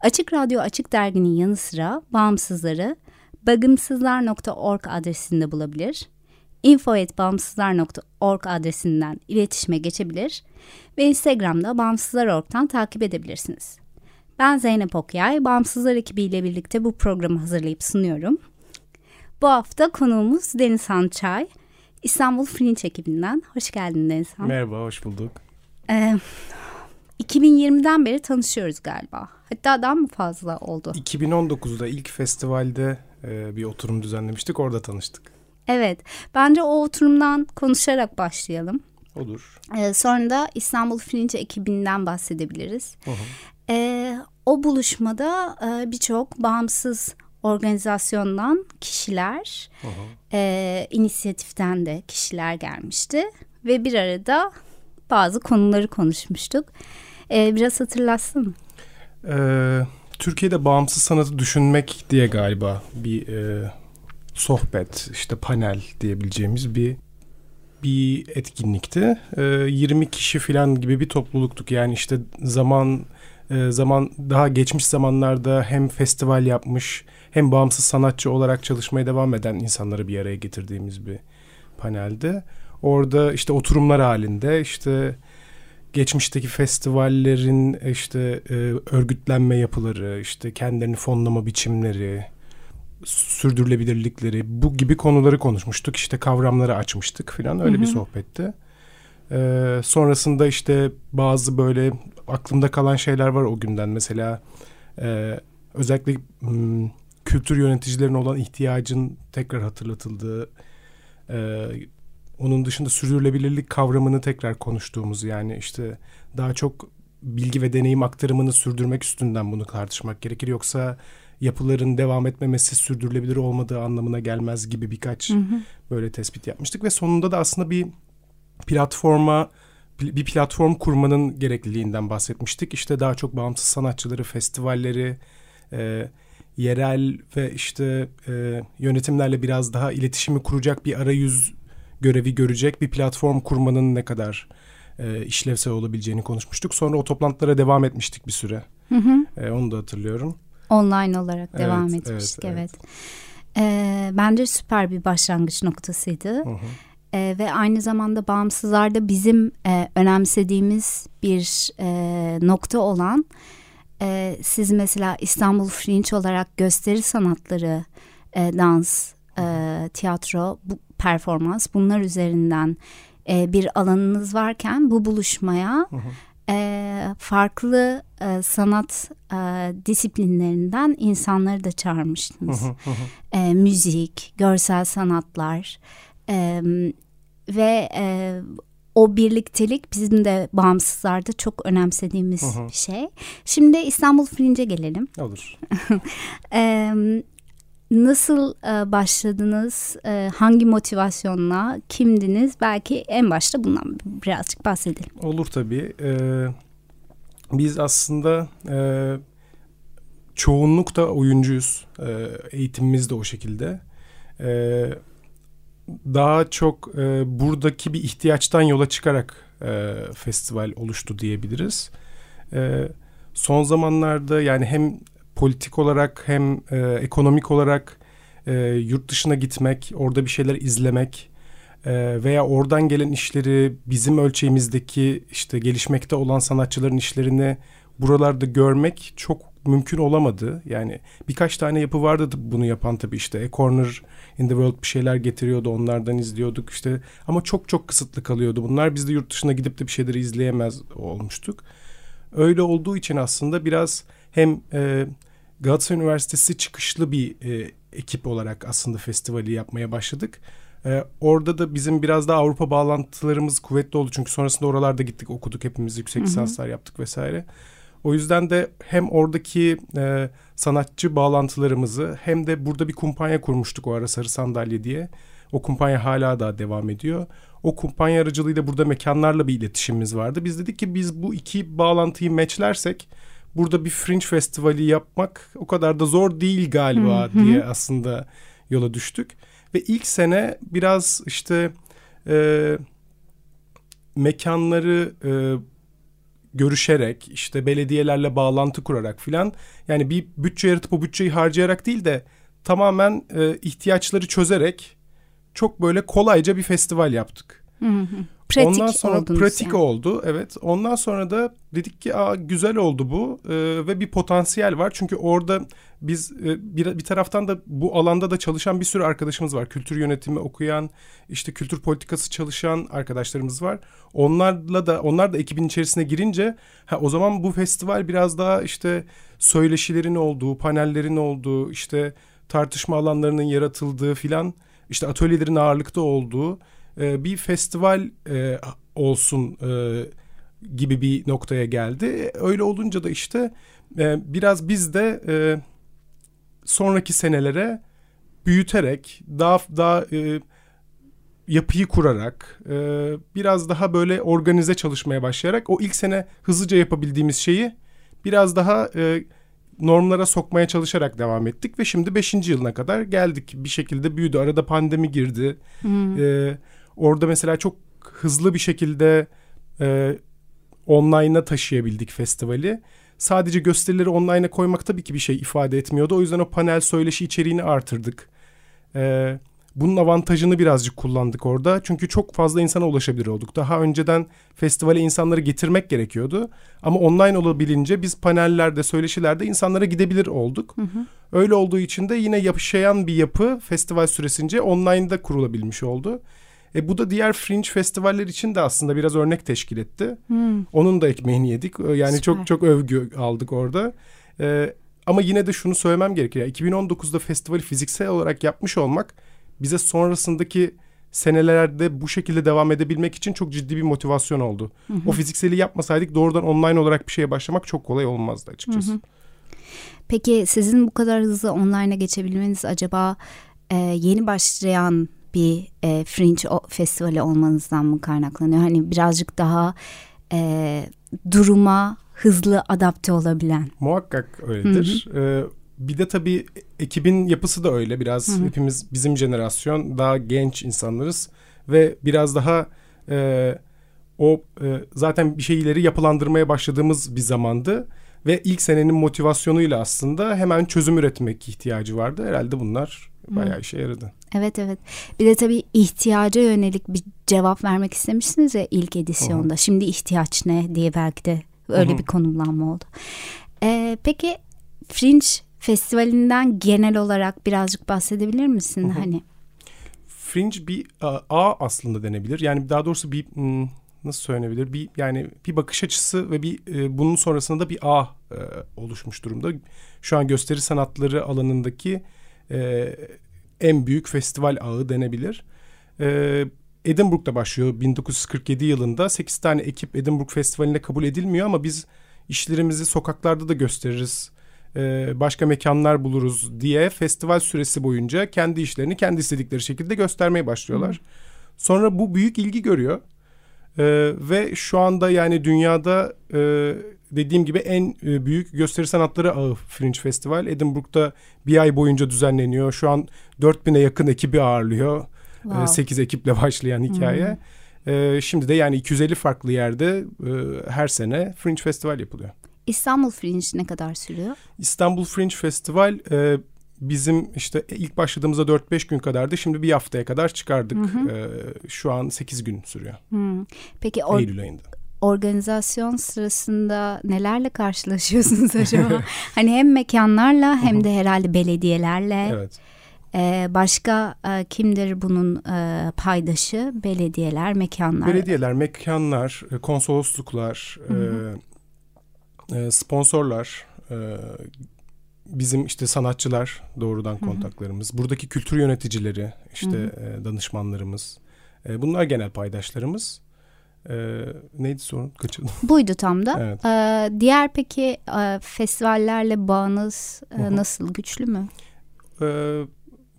Açık Radyo Açık Dergi'nin yanı sıra bağımsızları bagımsızlar.org adresinde bulabilir, info.bağımsızlar.org adresinden iletişime geçebilir ve Instagram'da Bağımsızlar.org'dan takip edebilirsiniz. Ben Zeynep Okyay, Bağımsızlar ekibiyle birlikte bu programı hazırlayıp sunuyorum. Bu hafta konuğumuz Deniz Çay, İstanbul Fringe ekibinden. Hoş geldin Deniz Han. Merhaba, hoş bulduk. Ee, 2020'den beri tanışıyoruz galiba. Hatta daha mı fazla oldu? 2019'da ilk festivalde e, bir oturum düzenlemiştik. Orada tanıştık. Evet. Bence o oturumdan konuşarak başlayalım. Olur. Ee, sonra da İstanbul Fringe ekibinden bahsedebiliriz. Ee, o buluşmada e, birçok bağımsız organizasyondan kişiler. E, inisiyatiften de kişiler gelmişti. Ve bir arada bazı konuları konuşmuştuk. Ee, biraz hatırlatsın. Ee, Türkiye'de bağımsız sanatı düşünmek diye galiba bir e, sohbet, işte panel diyebileceğimiz bir bir etkinlikti. E, 20 kişi falan gibi bir topluluktuk. Yani işte zaman e, zaman daha geçmiş zamanlarda hem festival yapmış hem bağımsız sanatçı olarak çalışmaya devam eden insanları bir araya getirdiğimiz bir panelde. Orada işte oturumlar halinde işte geçmişteki festivallerin işte e, örgütlenme yapıları, işte kendilerini fonlama biçimleri, sürdürülebilirlikleri bu gibi konuları konuşmuştuk. İşte kavramları açmıştık falan öyle hı hı. bir sohbette. Ee, sonrasında işte bazı böyle aklımda kalan şeyler var o günden. Mesela e, özellikle m, kültür yöneticilerine olan ihtiyacın tekrar hatırlatıldığı, e, onun dışında sürdürülebilirlik kavramını tekrar konuştuğumuz yani işte daha çok bilgi ve deneyim aktarımını sürdürmek üstünden bunu tartışmak gerekir. Yoksa yapıların devam etmemesi sürdürülebilir olmadığı anlamına gelmez gibi birkaç hı hı. böyle tespit yapmıştık ve sonunda da aslında bir platforma bir platform kurmanın gerekliliğinden bahsetmiştik. İşte daha çok bağımsız sanatçıları, festivalleri, e, yerel ve işte e, yönetimlerle biraz daha iletişimi kuracak bir arayüz görevi görecek bir platform kurmanın ne kadar e, işlevsel olabileceğini konuşmuştuk. Sonra o toplantılara devam etmiştik bir süre. Hı hı. E, onu da hatırlıyorum. Online olarak evet, devam etmiştik evet. evet. evet. E, bence süper bir başlangıç noktasıydı. Hı hı. E, ve aynı zamanda bağımsızlarda bizim e, önemsediğimiz bir e, nokta olan e, siz mesela İstanbul Fringe olarak gösteri sanatları, e, dans, e, tiyatro, bu performans bunlar üzerinden e, bir alanınız varken bu buluşmaya hı hı. E, farklı e, sanat e, disiplinlerinden insanları da çağırmıştınız. Hı. E, müzik, görsel sanatlar e, ve e, o birliktelik bizim de bağımsızlarda çok önemsediğimiz hı hı. bir şey. Şimdi İstanbul Fringe'e gelelim. Olur. e, Nasıl e, başladınız? E, hangi motivasyonla? Kimdiniz? Belki en başta bundan birazcık bahsedelim. Olur tabii. Ee, biz aslında e, çoğunlukta oyuncuyuz. E, eğitimimiz de o şekilde. E, daha çok e, buradaki bir ihtiyaçtan yola çıkarak e, festival oluştu diyebiliriz. E, son zamanlarda yani hem politik olarak hem e, ekonomik olarak e, yurt dışına gitmek, orada bir şeyler izlemek, e, veya oradan gelen işleri bizim ölçeğimizdeki işte gelişmekte olan sanatçıların işlerini buralarda görmek çok mümkün olamadı. Yani birkaç tane yapı vardı bunu yapan tabii işte A Corner in the World bir şeyler getiriyordu onlardan izliyorduk işte ama çok çok kısıtlı kalıyordu bunlar. Biz de yurt dışına gidip de bir şeyleri izleyemez olmuştuk. Öyle olduğu için aslında biraz hem e, Galatasaray Üniversitesi çıkışlı bir e, ekip olarak aslında festivali yapmaya başladık. E, orada da bizim biraz daha Avrupa bağlantılarımız kuvvetli oldu. Çünkü sonrasında oralarda gittik okuduk hepimiz yüksek lisanslar yaptık vesaire. O yüzden de hem oradaki e, sanatçı bağlantılarımızı hem de burada bir kumpanya kurmuştuk o ara Sarı Sandalye diye. O kumpanya hala daha devam ediyor. O kumpanya aracılığıyla burada mekanlarla bir iletişimimiz vardı. Biz dedik ki biz bu iki bağlantıyı matchlersek burada bir Fringe Festivali yapmak o kadar da zor değil galiba hı hı. diye aslında yola düştük. Ve ilk sene biraz işte e, mekanları e, görüşerek işte belediyelerle bağlantı kurarak filan yani bir bütçe yaratıp o bütçeyi harcayarak değil de tamamen e, ihtiyaçları çözerek çok böyle kolayca bir festival yaptık. Hı hı. Pratik Ondan sonra pratik yani. oldu evet. Ondan sonra da dedik ki Aa, güzel oldu bu ee, ve bir potansiyel var. Çünkü orada biz e, bir, bir taraftan da bu alanda da çalışan bir sürü arkadaşımız var. Kültür yönetimi okuyan, işte kültür politikası çalışan arkadaşlarımız var. Onlarla da onlar da ekibin içerisine girince ha, o zaman bu festival biraz daha işte söyleşilerin olduğu, panellerin olduğu, işte tartışma alanlarının yaratıldığı filan, işte atölyelerin ağırlıkta olduğu e, bir festival e, olsun e, gibi bir noktaya geldi. Öyle olunca da işte e, biraz biz de e, sonraki senelere büyüterek daha daha e, yapıyı kurarak e, biraz daha böyle organize çalışmaya başlayarak o ilk sene hızlıca yapabildiğimiz şeyi biraz daha e, normlara sokmaya çalışarak devam ettik ve şimdi beşinci yılına kadar geldik. Bir şekilde büyüdü. Arada pandemi girdi. Hmm. E, orada mesela çok hızlı bir şekilde e, online'a taşıyabildik festivali. Sadece gösterileri online'a koymak tabii ki bir şey ifade etmiyordu. O yüzden o panel söyleşi içeriğini artırdık. Ee, bunun avantajını birazcık kullandık orada. Çünkü çok fazla insana ulaşabilir olduk. Daha önceden festivale insanları getirmek gerekiyordu. Ama online olabilince biz panellerde, söyleşilerde insanlara gidebilir olduk. Hı hı. Öyle olduğu için de yine yapışayan bir yapı festival süresince online'da kurulabilmiş oldu. E, bu da diğer fringe festivaller için de aslında biraz örnek teşkil etti. Hmm. Onun da ekmeğini yedik. Yani Süper. çok çok övgü aldık orada. E, ama yine de şunu söylemem gerekir. Yani 2019'da festivali fiziksel olarak yapmış olmak bize sonrasındaki senelerde bu şekilde devam edebilmek için çok ciddi bir motivasyon oldu. Hı hı. O fizikseli yapmasaydık doğrudan online olarak bir şeye başlamak çok kolay olmazdı açıkçası. Hı hı. Peki sizin bu kadar hızlı online'a geçebilmeniz acaba e, yeni başlayan bir e, Fringe festivali olmanızdan mı kaynaklanıyor? Hani birazcık daha e, duruma hızlı adapte olabilen. Muhakkak öyledir. Hı hı. Ee, bir de tabii ekibin yapısı da öyle. Biraz hı hı. hepimiz bizim jenerasyon daha genç insanlarız ve biraz daha e, o e, zaten bir şeyleri yapılandırmaya başladığımız bir zamandı ve ilk senenin motivasyonuyla aslında hemen çözüm üretmek ihtiyacı vardı. Herhalde bunlar bayağı işe yaradı. Evet evet. Bir de tabii ihtiyaca yönelik bir cevap vermek istemişsiniz ya ilk edisyonda. Hı-hı. Şimdi ihtiyaç ne diye belki de öyle Hı-hı. bir konumlanma oldu. Ee, peki Fringe Festivali'nden genel olarak birazcık bahsedebilir misin? Hı-hı. Hani Fringe bir ağ aslında denebilir. Yani daha doğrusu bir hmm, nasıl söylenebilir? Bir yani bir bakış açısı ve bir e, bunun sonrasında da bir ağ e, oluşmuş durumda. Şu an gösteri sanatları alanındaki e, en büyük festival ağı denebilir. E, Edinburgh'da başlıyor 1947 yılında. 8 tane ekip Edinburgh Festivali'ne kabul edilmiyor ama biz işlerimizi sokaklarda da gösteririz. E, başka mekanlar buluruz diye festival süresi boyunca kendi işlerini kendi istedikleri şekilde göstermeye başlıyorlar. Sonra bu büyük ilgi görüyor. Ee, ve şu anda yani dünyada e, dediğim gibi en e, büyük gösteri sanatları ağı Fringe Festival. Edinburgh'da bir ay boyunca düzenleniyor. Şu an 4000'e yakın ekibi ağırlıyor. Wow. E, 8 ekiple başlayan hikaye. Hmm. E, şimdi de yani 250 farklı yerde e, her sene Fringe Festival yapılıyor. İstanbul Fringe ne kadar sürüyor? İstanbul Fringe Festival e, bizim işte ilk başladığımızda 4-5 gün kadardı. Şimdi bir haftaya kadar çıkardık. Hı hı. E, şu an 8 gün sürüyor. Hı. Peki or- Eylül ayında organizasyon sırasında nelerle karşılaşıyorsunuz acaba? hani hem mekanlarla hem de herhalde belediyelerle. Evet. Ee, başka e, kimdir bunun e, paydaşı? Belediyeler, mekanlar. Belediyeler, mekanlar, e, konsolosluklar, e, e, sponsorlar, e, bizim işte sanatçılar doğrudan Hı-hı. kontaklarımız, buradaki kültür yöneticileri, işte e, danışmanlarımız. E, bunlar genel paydaşlarımız. Ee, neydi sorun? Kaçırdım. Buydu tam da. Evet. Ee, diğer peki e, festivallerle bağınız e, nasıl? Güçlü mü? Ee,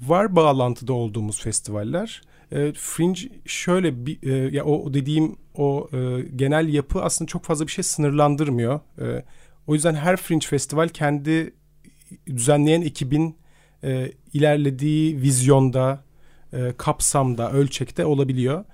var bağlantıda olduğumuz festivaller. E, Fringe şöyle bir e, ya o dediğim o e, genel yapı aslında çok fazla bir şey sınırlandırmıyor. E, o yüzden her Fringe festival kendi düzenleyen ekibin e, ilerlediği vizyonda, e, kapsamda, ölçekte olabiliyor.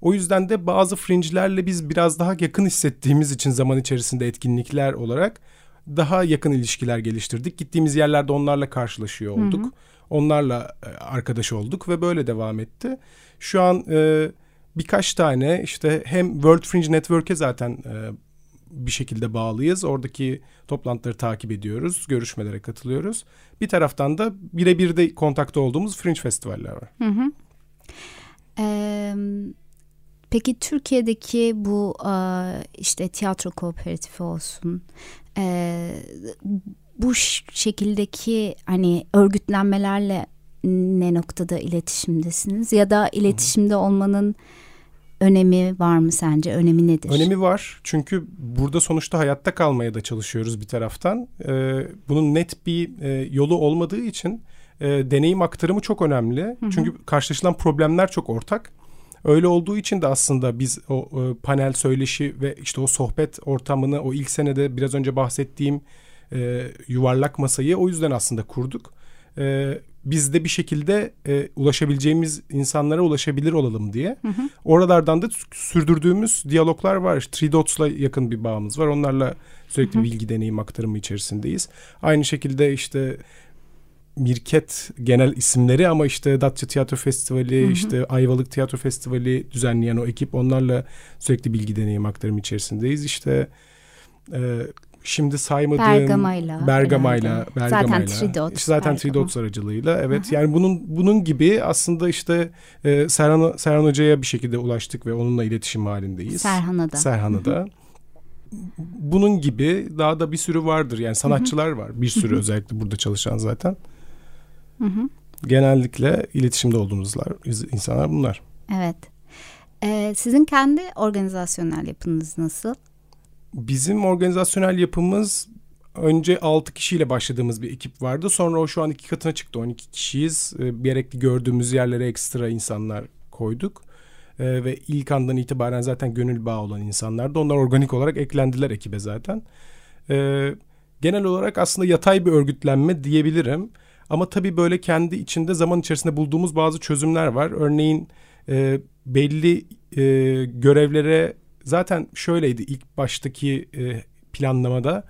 O yüzden de bazı fringe'lerle biz biraz daha yakın hissettiğimiz için zaman içerisinde etkinlikler olarak daha yakın ilişkiler geliştirdik. Gittiğimiz yerlerde onlarla karşılaşıyor olduk. Hı hı. Onlarla e, arkadaş olduk ve böyle devam etti. Şu an e, birkaç tane işte hem World Fringe Network'e zaten e, bir şekilde bağlıyız. Oradaki toplantıları takip ediyoruz, görüşmelere katılıyoruz. Bir taraftan da birebir de kontakta olduğumuz Fringe festivaller var. Hı hı. Ee, Peki Türkiye'deki bu işte tiyatro kooperatifi olsun bu şekildeki hani örgütlenmelerle ne noktada iletişimdesiniz ya da iletişimde olmanın önemi var mı sence? Önemi nedir? Önemi var çünkü burada sonuçta hayatta kalmaya da çalışıyoruz bir taraftan. Ee, bunun net bir e, yolu olmadığı için e, deneyim aktarımı çok önemli. Hı hı. Çünkü karşılaşılan problemler çok ortak. Öyle olduğu için de aslında biz o, o panel söyleşi ve işte o sohbet ortamını o ilk senede biraz önce bahsettiğim e, yuvarlak masayı o yüzden aslında kurduk. E, biz de bir şekilde e, ulaşabileceğimiz insanlara ulaşabilir olalım diye. Hı hı. Oralardan da sürdürdüğümüz diyaloglar var. Three Dots'la yakın bir bağımız var. Onlarla sürekli hı hı. bilgi deneyim aktarımı içerisindeyiz. Aynı şekilde işte Mirket genel isimleri ama işte Datça Tiyatro Festivali, hı hı. işte Ayvalık Tiyatro Festivali düzenleyen o ekip onlarla sürekli bilgi deneyim aktarım içerisindeyiz. İşte e, şimdi saymadığım Bergama'yla Bergama'yla Bergama'yla zaten Tridot zaten Tridot aracılığıyla evet Hı-hı. yani bunun bunun gibi aslında işte e, Serhan Serhan Hoca'ya bir şekilde ulaştık ve onunla iletişim halindeyiz. Serhan'a da. Serhan'a da. Bunun gibi daha da bir sürü vardır. Yani sanatçılar Hı-hı. var. Bir sürü Hı-hı. özellikle burada çalışan zaten. Genellikle iletişimde olduğumuz insanlar bunlar. Evet. Ee, sizin kendi organizasyonel yapınız nasıl? Bizim organizasyonel yapımız önce 6 kişiyle başladığımız bir ekip vardı. Sonra o şu an iki katına çıktı. 12 kişiyiz. Ee, gerekli gördüğümüz yerlere ekstra insanlar koyduk. Ee, ve ilk andan itibaren zaten gönül bağı olan insanlardı. Onlar organik olarak eklendiler ekibe zaten. Ee, genel olarak aslında yatay bir örgütlenme diyebilirim. Ama tabii böyle kendi içinde zaman içerisinde bulduğumuz bazı çözümler var. Örneğin e, belli e, görevlere zaten şöyleydi ilk baştaki e, planlamada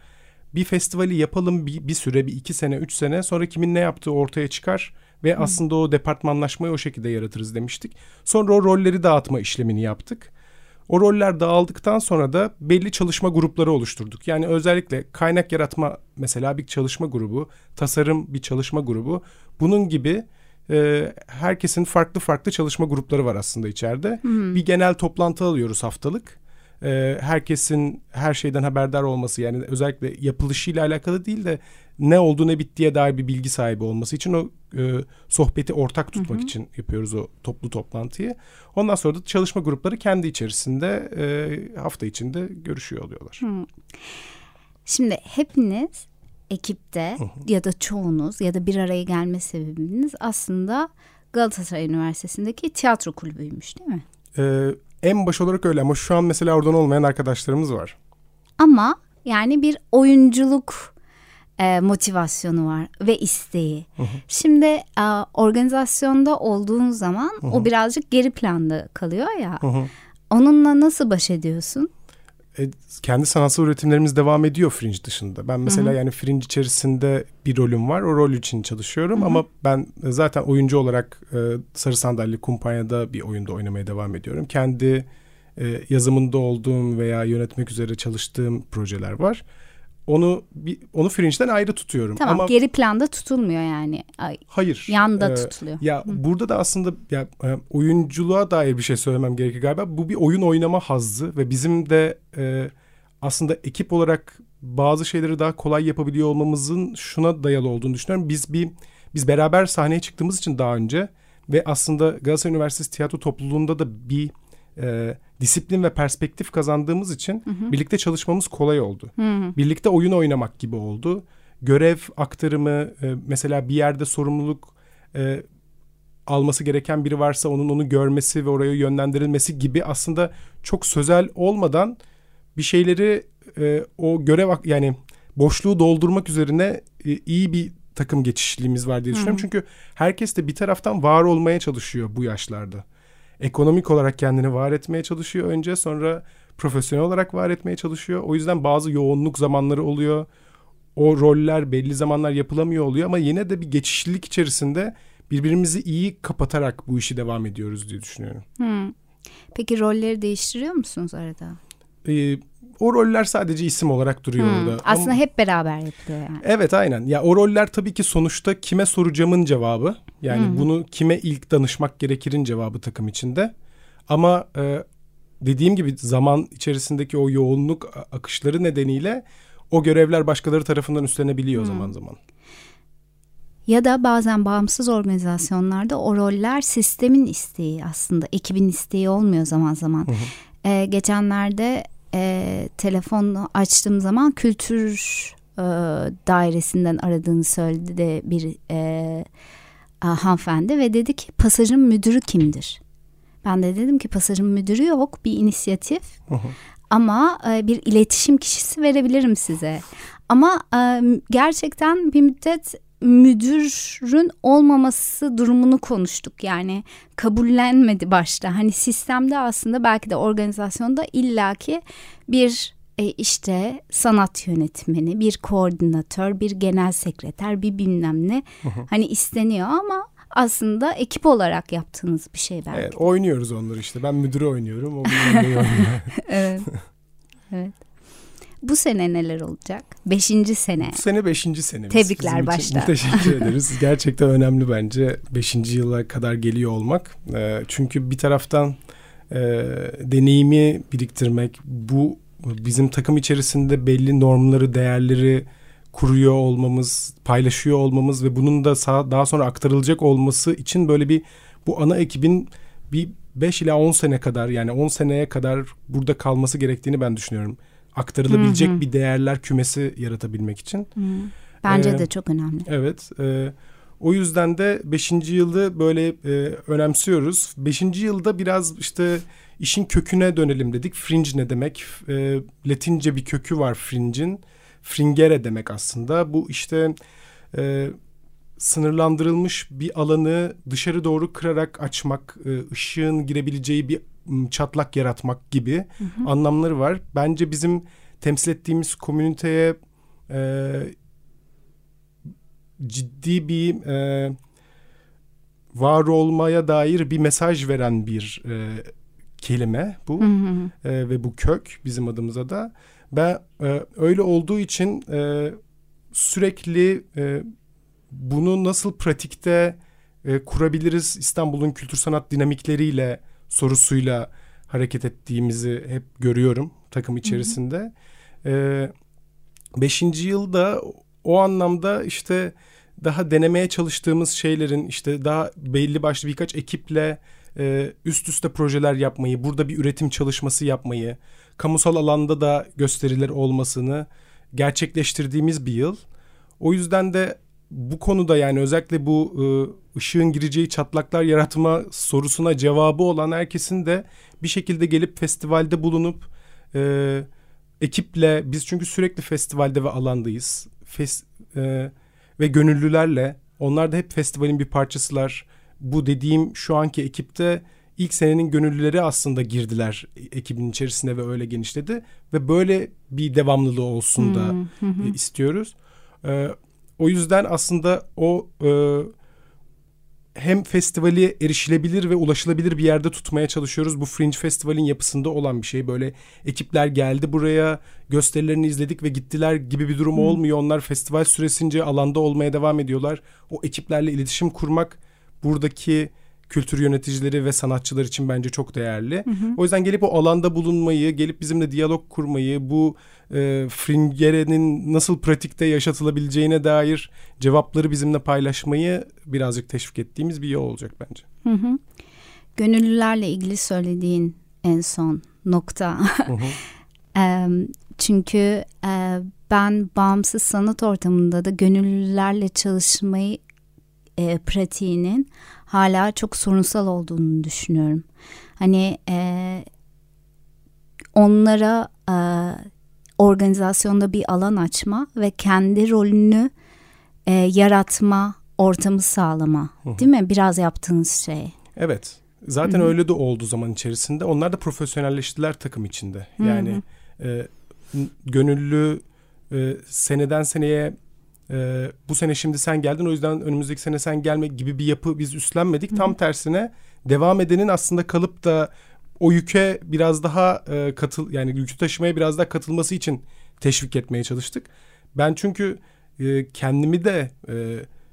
bir festivali yapalım bir, bir süre bir iki sene üç sene sonra kimin ne yaptığı ortaya çıkar ve hmm. aslında o departmanlaşmayı o şekilde yaratırız demiştik. Sonra o rolleri dağıtma işlemini yaptık. O roller dağıldıktan sonra da belli çalışma grupları oluşturduk. Yani özellikle kaynak yaratma mesela bir çalışma grubu, tasarım bir çalışma grubu. Bunun gibi e, herkesin farklı farklı çalışma grupları var aslında içeride. Hmm. Bir genel toplantı alıyoruz haftalık e, herkesin her şeyden haberdar olması yani özellikle yapılışıyla alakalı değil de ne oldu ne bittiye dair bir bilgi sahibi olması için o e, sohbeti ortak tutmak hı hı. için yapıyoruz o toplu toplantıyı. Ondan sonra da çalışma grupları kendi içerisinde e, hafta içinde görüşüyor oluyorlar. Hı. Şimdi hepiniz ekipte hı hı. ya da çoğunuz ya da bir araya gelme sebebiniz aslında Galatasaray Üniversitesi'ndeki tiyatro kulübüymüş değil mi? Ee, en baş olarak öyle ama şu an mesela oradan olmayan arkadaşlarımız var. Ama yani bir oyunculuk e, motivasyonu var ve isteği. Hı hı. Şimdi e, organizasyonda olduğun zaman hı hı. o birazcık geri planda kalıyor ya. Hı hı. Onunla nasıl baş ediyorsun? E, kendi sanatsal üretimlerimiz devam ediyor Fringe dışında. Ben mesela Hı-hı. yani Fringe içerisinde bir rolüm var. O rol için çalışıyorum Hı-hı. ama ben zaten oyuncu olarak e, Sarı Sandalye Kumpanya'da bir oyunda oynamaya devam ediyorum. Kendi e, yazımında olduğum veya yönetmek üzere çalıştığım projeler var onu bir, onu Fringe'den ayrı tutuyorum. Tamam Ama, geri planda tutulmuyor yani. Ay, hayır. Yanda e, tutuluyor. Ya Hı. burada da aslında ya e, oyunculuğa dair bir şey söylemem gerekir galiba. Bu bir oyun oynama hazzı ve bizim de e, aslında ekip olarak bazı şeyleri daha kolay yapabiliyor olmamızın şuna dayalı olduğunu düşünüyorum. Biz bir biz beraber sahneye çıktığımız için daha önce ve aslında Galatasaray Üniversitesi tiyatro topluluğunda da bir e, disiplin ve perspektif kazandığımız için hı hı. birlikte çalışmamız kolay oldu. Hı hı. Birlikte oyun oynamak gibi oldu. Görev aktarımı e, mesela bir yerde sorumluluk e, alması gereken biri varsa onun onu görmesi ve oraya yönlendirilmesi gibi aslında çok sözel olmadan bir şeyleri e, o görev yani boşluğu doldurmak üzerine e, iyi bir takım geçişliğimiz var diye düşünüyorum. Hı. Çünkü herkes de bir taraftan var olmaya çalışıyor bu yaşlarda ekonomik olarak kendini var etmeye çalışıyor önce sonra profesyonel olarak var etmeye çalışıyor. O yüzden bazı yoğunluk zamanları oluyor. O roller belli zamanlar yapılamıyor oluyor ama yine de bir geçişlilik içerisinde birbirimizi iyi kapatarak bu işi devam ediyoruz diye düşünüyorum. Hmm. Peki rolleri değiştiriyor musunuz arada? Ee, o roller sadece isim olarak duruyor hmm, orada. Aslında Ama, hep beraber yapılıyor yani. Evet aynen. Ya o roller tabii ki sonuçta kime soracağımın cevabı. Yani hmm. bunu kime ilk danışmak gerekirin cevabı takım içinde. Ama e, dediğim gibi zaman içerisindeki o yoğunluk akışları nedeniyle o görevler başkaları tarafından üstlenebiliyor hmm. zaman zaman. Ya da bazen bağımsız organizasyonlarda o roller sistemin isteği aslında ekibin isteği olmuyor zaman zaman. Hı hı. Ee, geçenlerde e, telefonu açtığım zaman kültür e, dairesinden aradığını söyledi de bir e, hanımefendi ve dedi ki pasajın müdürü kimdir? Ben de dedim ki pasajın müdürü yok bir inisiyatif ama e, bir iletişim kişisi verebilirim size. Ama e, gerçekten bir müddet müdürün olmaması durumunu konuştuk. Yani kabullenmedi başta. Hani sistemde aslında belki de organizasyonda illaki bir e, işte sanat yönetmeni, bir koordinatör, bir genel sekreter, bir bilmem ne hani isteniyor ama aslında ekip olarak yaptığınız bir şey belki. Evet, oynuyoruz onları işte. Ben müdürü oynuyorum, o oynuyor. evet. Evet. Bu sene neler olacak? Beşinci sene. Bu sene beşinci sene. Tebrikler başta. Teşekkür ederiz. Gerçekten önemli bence beşinci yıla kadar geliyor olmak. E, çünkü bir taraftan e, deneyimi biriktirmek, bu bizim takım içerisinde belli normları, değerleri kuruyor olmamız, paylaşıyor olmamız ve bunun da sağ, daha sonra aktarılacak olması için böyle bir bu ana ekibin bir 5 ila 10 sene kadar yani 10 seneye kadar burada kalması gerektiğini ben düşünüyorum aktarılabilecek hı hı. bir değerler kümesi yaratabilmek için. Hı. Bence ee, de çok önemli. Evet. E, o yüzden de beşinci yılda böyle e, önemsiyoruz. Beşinci yılda biraz işte işin köküne dönelim dedik. Fringe ne demek? E, Latince bir kökü var fringe'in. Fringere demek aslında. Bu işte e, sınırlandırılmış bir alanı dışarı doğru kırarak açmak, e, ışığın girebileceği bir çatlak yaratmak gibi hı hı. anlamları var. Bence bizim temsil ettiğimiz komüniteye e, ciddi bir e, var olmaya dair bir mesaj veren bir e, kelime bu hı hı. E, ve bu kök bizim adımıza da. Ben e, öyle olduğu için e, sürekli e, bunu nasıl pratikte e, kurabiliriz İstanbul'un kültür sanat dinamikleriyle sorusuyla hareket ettiğimizi hep görüyorum takım içerisinde. Hı hı. Ee, beşinci yılda o anlamda işte daha denemeye çalıştığımız şeylerin işte daha belli başlı birkaç ekiple e, üst üste projeler yapmayı, burada bir üretim çalışması yapmayı, kamusal alanda da gösteriler olmasını gerçekleştirdiğimiz bir yıl. O yüzden de bu konuda yani özellikle bu e, ışığın gireceği çatlaklar yaratma sorusuna cevabı olan herkesin de bir şekilde gelip festivalde bulunup e, ekiple biz çünkü sürekli festivalde ve alandayız. Fes, e, ve gönüllülerle onlar da hep festivalin bir parçasılar. Bu dediğim şu anki ekipte ilk senenin gönüllüleri aslında girdiler ekibin içerisine ve öyle genişledi ve böyle bir devamlılığı olsun da e, istiyoruz. E, o yüzden aslında o e, hem festivali erişilebilir ve ulaşılabilir bir yerde tutmaya çalışıyoruz. Bu Fringe Festival'in yapısında olan bir şey. Böyle ekipler geldi buraya, gösterilerini izledik ve gittiler gibi bir durum olmuyor. Onlar festival süresince alanda olmaya devam ediyorlar. O ekiplerle iletişim kurmak buradaki kültür yöneticileri ve sanatçılar için bence çok değerli. Hı hı. O yüzden gelip o alanda bulunmayı, gelip bizimle diyalog kurmayı, bu e, Fringere'nin nasıl pratikte yaşatılabileceğine dair cevapları bizimle paylaşmayı birazcık teşvik ettiğimiz bir yol olacak bence. Hı hı. Gönüllülerle ilgili söylediğin en son nokta. Hı hı. e, çünkü e, ben bağımsız sanat ortamında da gönüllülerle çalışmayı e, pratiğinin hala çok sorunsal olduğunu düşünüyorum. Hani e, onlara e, organizasyonda bir alan açma ve kendi rolünü e, yaratma ortamı sağlama Hı-hı. değil mi? Biraz yaptığınız şey. Evet. Zaten Hı-hı. öyle de oldu zaman içerisinde. Onlar da profesyonelleştiler takım içinde. Yani e, gönüllü e, seneden seneye e, bu sene şimdi sen geldin o yüzden önümüzdeki sene sen gelme gibi bir yapı biz üstlenmedik. Hı-hı. Tam tersine devam edenin aslında kalıp da o yüke biraz daha e, katıl yani yükü taşımaya biraz daha katılması için teşvik etmeye çalıştık. Ben çünkü e, kendimi de e,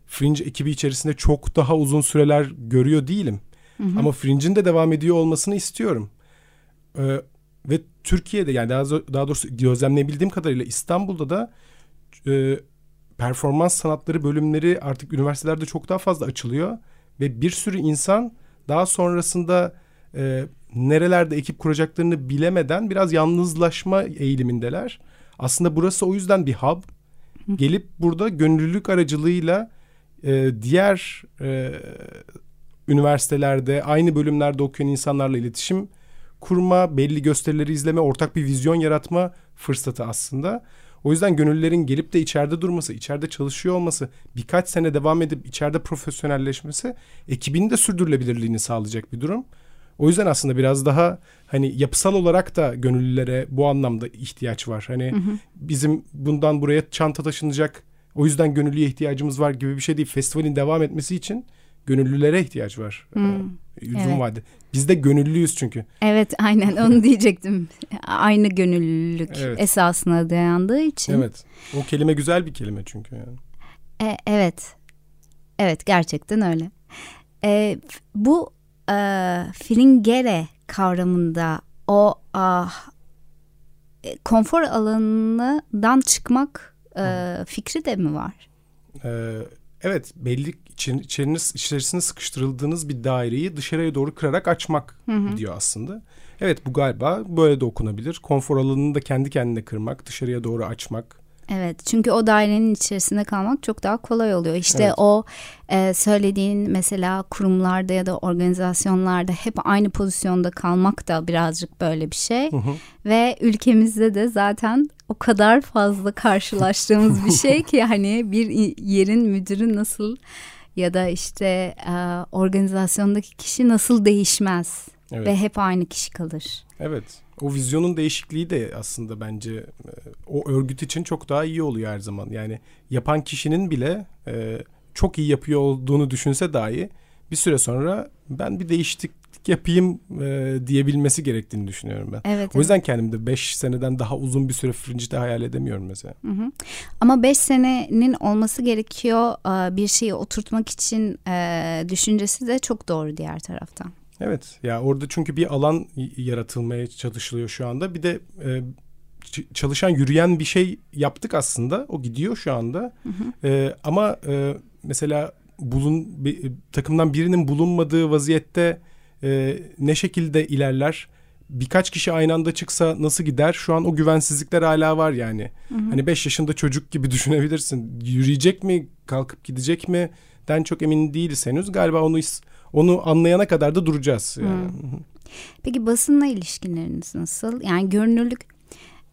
Fringe ekibi içerisinde çok daha uzun süreler görüyor değilim. Hı hı. Ama Fringe'in de devam ediyor olmasını istiyorum. E, ve Türkiye'de yani daha, daha doğrusu gözlemleyebildiğim kadarıyla İstanbul'da da e, performans sanatları bölümleri artık üniversitelerde çok daha fazla açılıyor ve bir sürü insan daha sonrasında e, nerelerde ekip kuracaklarını bilemeden biraz yalnızlaşma eğilimindeler. Aslında burası o yüzden bir hub. Gelip burada gönüllülük aracılığıyla e, diğer e, üniversitelerde aynı bölümlerde okuyan insanlarla iletişim kurma, belli gösterileri izleme, ortak bir vizyon yaratma fırsatı aslında. O yüzden gönüllülerin gelip de içeride durması, içeride çalışıyor olması, birkaç sene devam edip içeride profesyonelleşmesi ekibin de sürdürülebilirliğini sağlayacak bir durum. O yüzden aslında biraz daha hani yapısal olarak da gönüllülere bu anlamda ihtiyaç var. Hani hı hı. bizim bundan buraya çanta taşınacak o yüzden gönüllüye ihtiyacımız var gibi bir şey değil. Festivalin devam etmesi için gönüllülere ihtiyaç var. Hmm. Ee, uzun evet. vade. Biz de gönüllüyüz çünkü. Evet aynen onu diyecektim. Aynı gönüllülük evet. esasına dayandığı için. Evet. O kelime güzel bir kelime çünkü yani. E, evet. Evet gerçekten öyle. E, bu e, filingere kavramında o ah, e, konfor alanından çıkmak e, fikri de mi var? Ee, evet belli içeriniz, içerisine sıkıştırıldığınız bir daireyi dışarıya doğru kırarak açmak hı hı. diyor aslında. Evet bu galiba böyle de okunabilir. Konfor alanını da kendi kendine kırmak, dışarıya doğru açmak. Evet çünkü o dairenin içerisinde kalmak çok daha kolay oluyor. İşte evet. o e, söylediğin mesela kurumlarda ya da organizasyonlarda hep aynı pozisyonda kalmak da birazcık böyle bir şey. Hı hı. Ve ülkemizde de zaten o kadar fazla karşılaştığımız bir şey ki hani bir yerin müdürü nasıl ya da işte e, organizasyondaki kişi nasıl değişmez evet. ve hep aynı kişi kalır. Evet. O vizyonun değişikliği de aslında bence e, o örgüt için çok daha iyi oluyor her zaman. Yani yapan kişinin bile e, çok iyi yapıyor olduğunu düşünse dahi bir süre sonra ben bir değişiklik yapayım e, diyebilmesi gerektiğini düşünüyorum ben. Evet, o yüzden evet. kendimde 5 seneden daha uzun bir süre Fringe'de hayal edemiyorum mesela. Hı hı. Ama 5 senenin olması gerekiyor e, bir şeyi oturtmak için e, düşüncesi de çok doğru diğer taraftan. Evet ya orada çünkü bir alan yaratılmaya çalışılıyor şu anda. Bir de e, çalışan yürüyen bir şey yaptık aslında. O gidiyor şu anda. Hı hı. E, ama e, mesela bulun bir, takımdan birinin bulunmadığı vaziyette e, ne şekilde ilerler? Birkaç kişi aynı anda çıksa nasıl gider? Şu an o güvensizlikler hala var yani. Hı hı. Hani beş yaşında çocuk gibi düşünebilirsin. Yürüyecek mi? Kalkıp gidecek mi? Den çok emin değiliz henüz. Galiba onu onu anlayana kadar da duracağız. Yani. Hı. Peki basınla ilişkileriniz nasıl? Yani görünürlük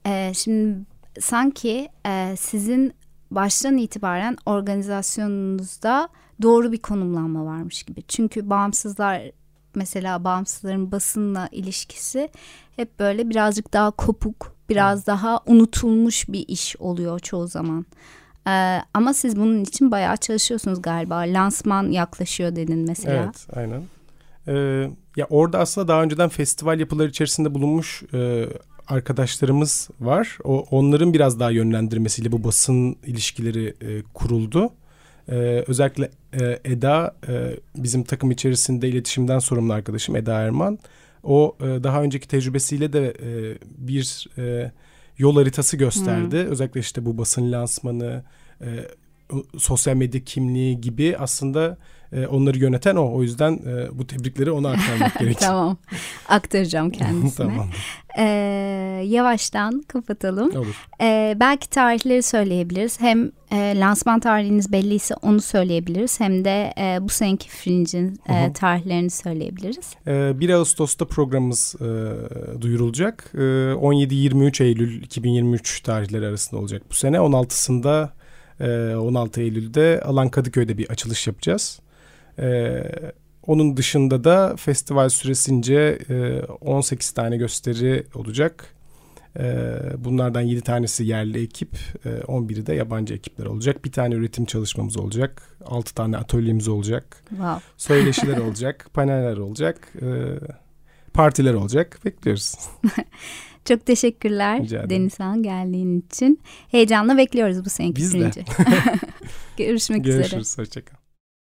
e, şimdi sanki e, sizin baştan itibaren organizasyonunuzda doğru bir konumlanma varmış gibi. Çünkü bağımsızlar mesela bağımsızların basınla ilişkisi hep böyle birazcık daha kopuk, biraz daha unutulmuş bir iş oluyor çoğu zaman. Ee, ama siz bunun için bayağı çalışıyorsunuz galiba. Lansman yaklaşıyor dedin mesela. Evet, aynen. Ee, ya orada aslında daha önceden festival yapıları içerisinde bulunmuş e, arkadaşlarımız var. O onların biraz daha yönlendirmesiyle bu basın ilişkileri e, kuruldu. Ee, özellikle e, Eda e, bizim takım içerisinde iletişimden sorumlu arkadaşım Eda Erman. O e, daha önceki tecrübesiyle de e, bir e, yol haritası gösterdi. Hmm. Özellikle işte bu basın lansmanı, e, sosyal medya kimliği gibi aslında e, onları yöneten o. O yüzden e, bu tebrikleri ona aktarmak gerekiyor. tamam. Aktaracağım kendisine. tamam. Ee, yavaştan kapatalım. Olur. Ee, belki tarihleri söyleyebiliriz. Hem e, lansman tarihiniz belliyse onu söyleyebiliriz. Hem de e, bu seneki Fringe'in e, tarihlerini söyleyebiliriz. E, 1 Ağustos'ta programımız e, duyurulacak. E, 17-23 Eylül 2023 tarihleri arasında olacak bu sene. 16'sında 16 Eylül'de Alan Kadıköy'de bir açılış yapacağız. Ee, onun dışında da festival süresince e, 18 tane gösteri olacak. Ee, bunlardan 7 tanesi yerli ekip, e, 11'i de yabancı ekipler olacak. Bir tane üretim çalışmamız olacak. 6 tane atölyemiz olacak. Wow. Söyleşiler olacak, paneller olacak, e, partiler olacak. Bekliyoruz. Çok teşekkürler Denizhan geldiğin için. Heyecanla bekliyoruz bu seneki Biz de. Görüşmek Görüşürüz, üzere. Görüşürüz, hoşçakal.